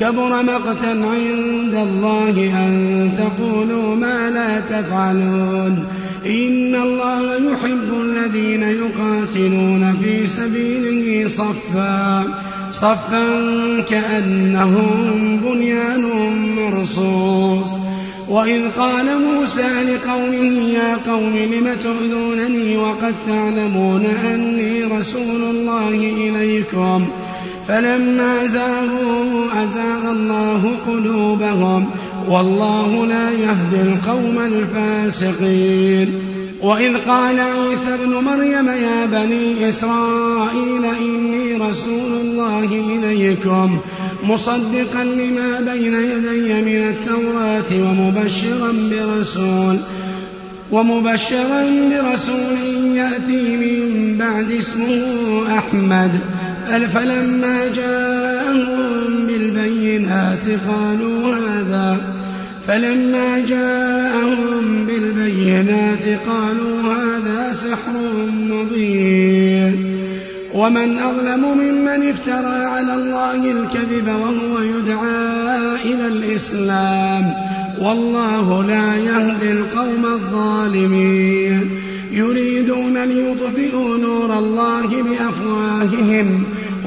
كبر مقتا عند الله أن تقولوا ما لا تفعلون. إن الله يحب الذين يقاتلون في سبيله صفا صفا كأنهم بنيان مرصوص. وإذ قال موسى لقومه يا قوم لم تؤذونني وقد تعلمون أني رسول الله إليكم؟ فلما زاغوا أزاغ الله قلوبهم والله لا يهدي القوم الفاسقين. وإذ قال عيسى ابن مريم يا بني إسرائيل إني رسول الله إليكم مصدقا لما بين يدي من التوراة ومبشرا برسول ومبشرا برسول يأتي من بعد اسمه أحمد. فلما جاءهم بالبينات قالوا هذا. فلما جاءهم بالبينات قالوا هذا سحر مبين. ومن أظلم ممن افترى على الله الكذب وهو يدعى إلى الإسلام. والله لا يهدي القوم الظالمين. يريدون ليطفئوا نور الله بأفواههم.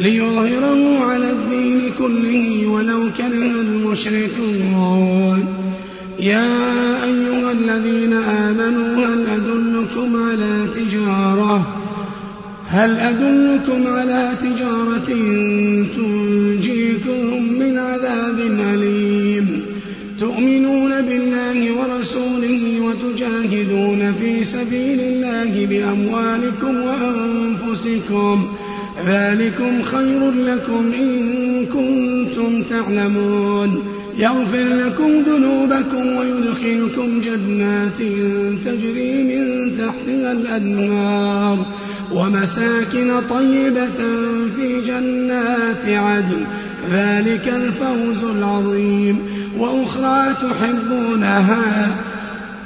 ليظهره على الدين كله ولو كره المشركون. يا أيها الذين آمنوا هل أدلكم على تجارة؟ هل أدلكم على تجارة تنجيكم من عذاب أليم؟ تؤمنون بالله ورسوله وتجاهدون في سبيل الله بأموالكم وأنفسكم. ذلكم خير لكم إن كنتم تعلمون. يغفر لكم ذنوبكم ويدخلكم جنات تجري من تحتها الأنهار ومساكن طيبة في جنات عدن. ذلك الفوز العظيم. وأخرى تحبونها.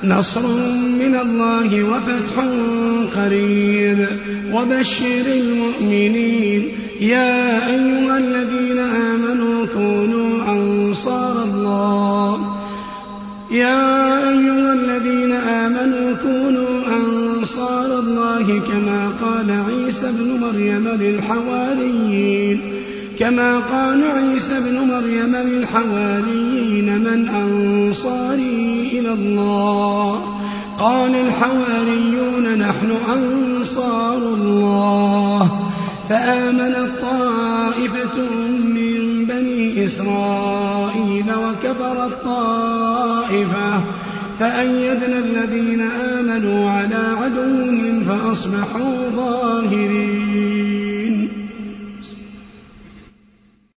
نصر من الله وفتح قريب. وبشر المؤمنين. يا أيها الذين آمنوا كونوا أنصار الله. يا أيها الذين آمنوا كونوا أنصار الله كما قال عيسى ابن مريم للحواريين. كما قال عيسى ابن مريم للحواريين من أنصاري إلى الله. قال الحواريون نحن أنصار الله. فآمنت طائفة من بني إسرائيل وكفرت طائفة فأيدنا الذين آمنوا على عدوهم فأصبحوا ظاهرين.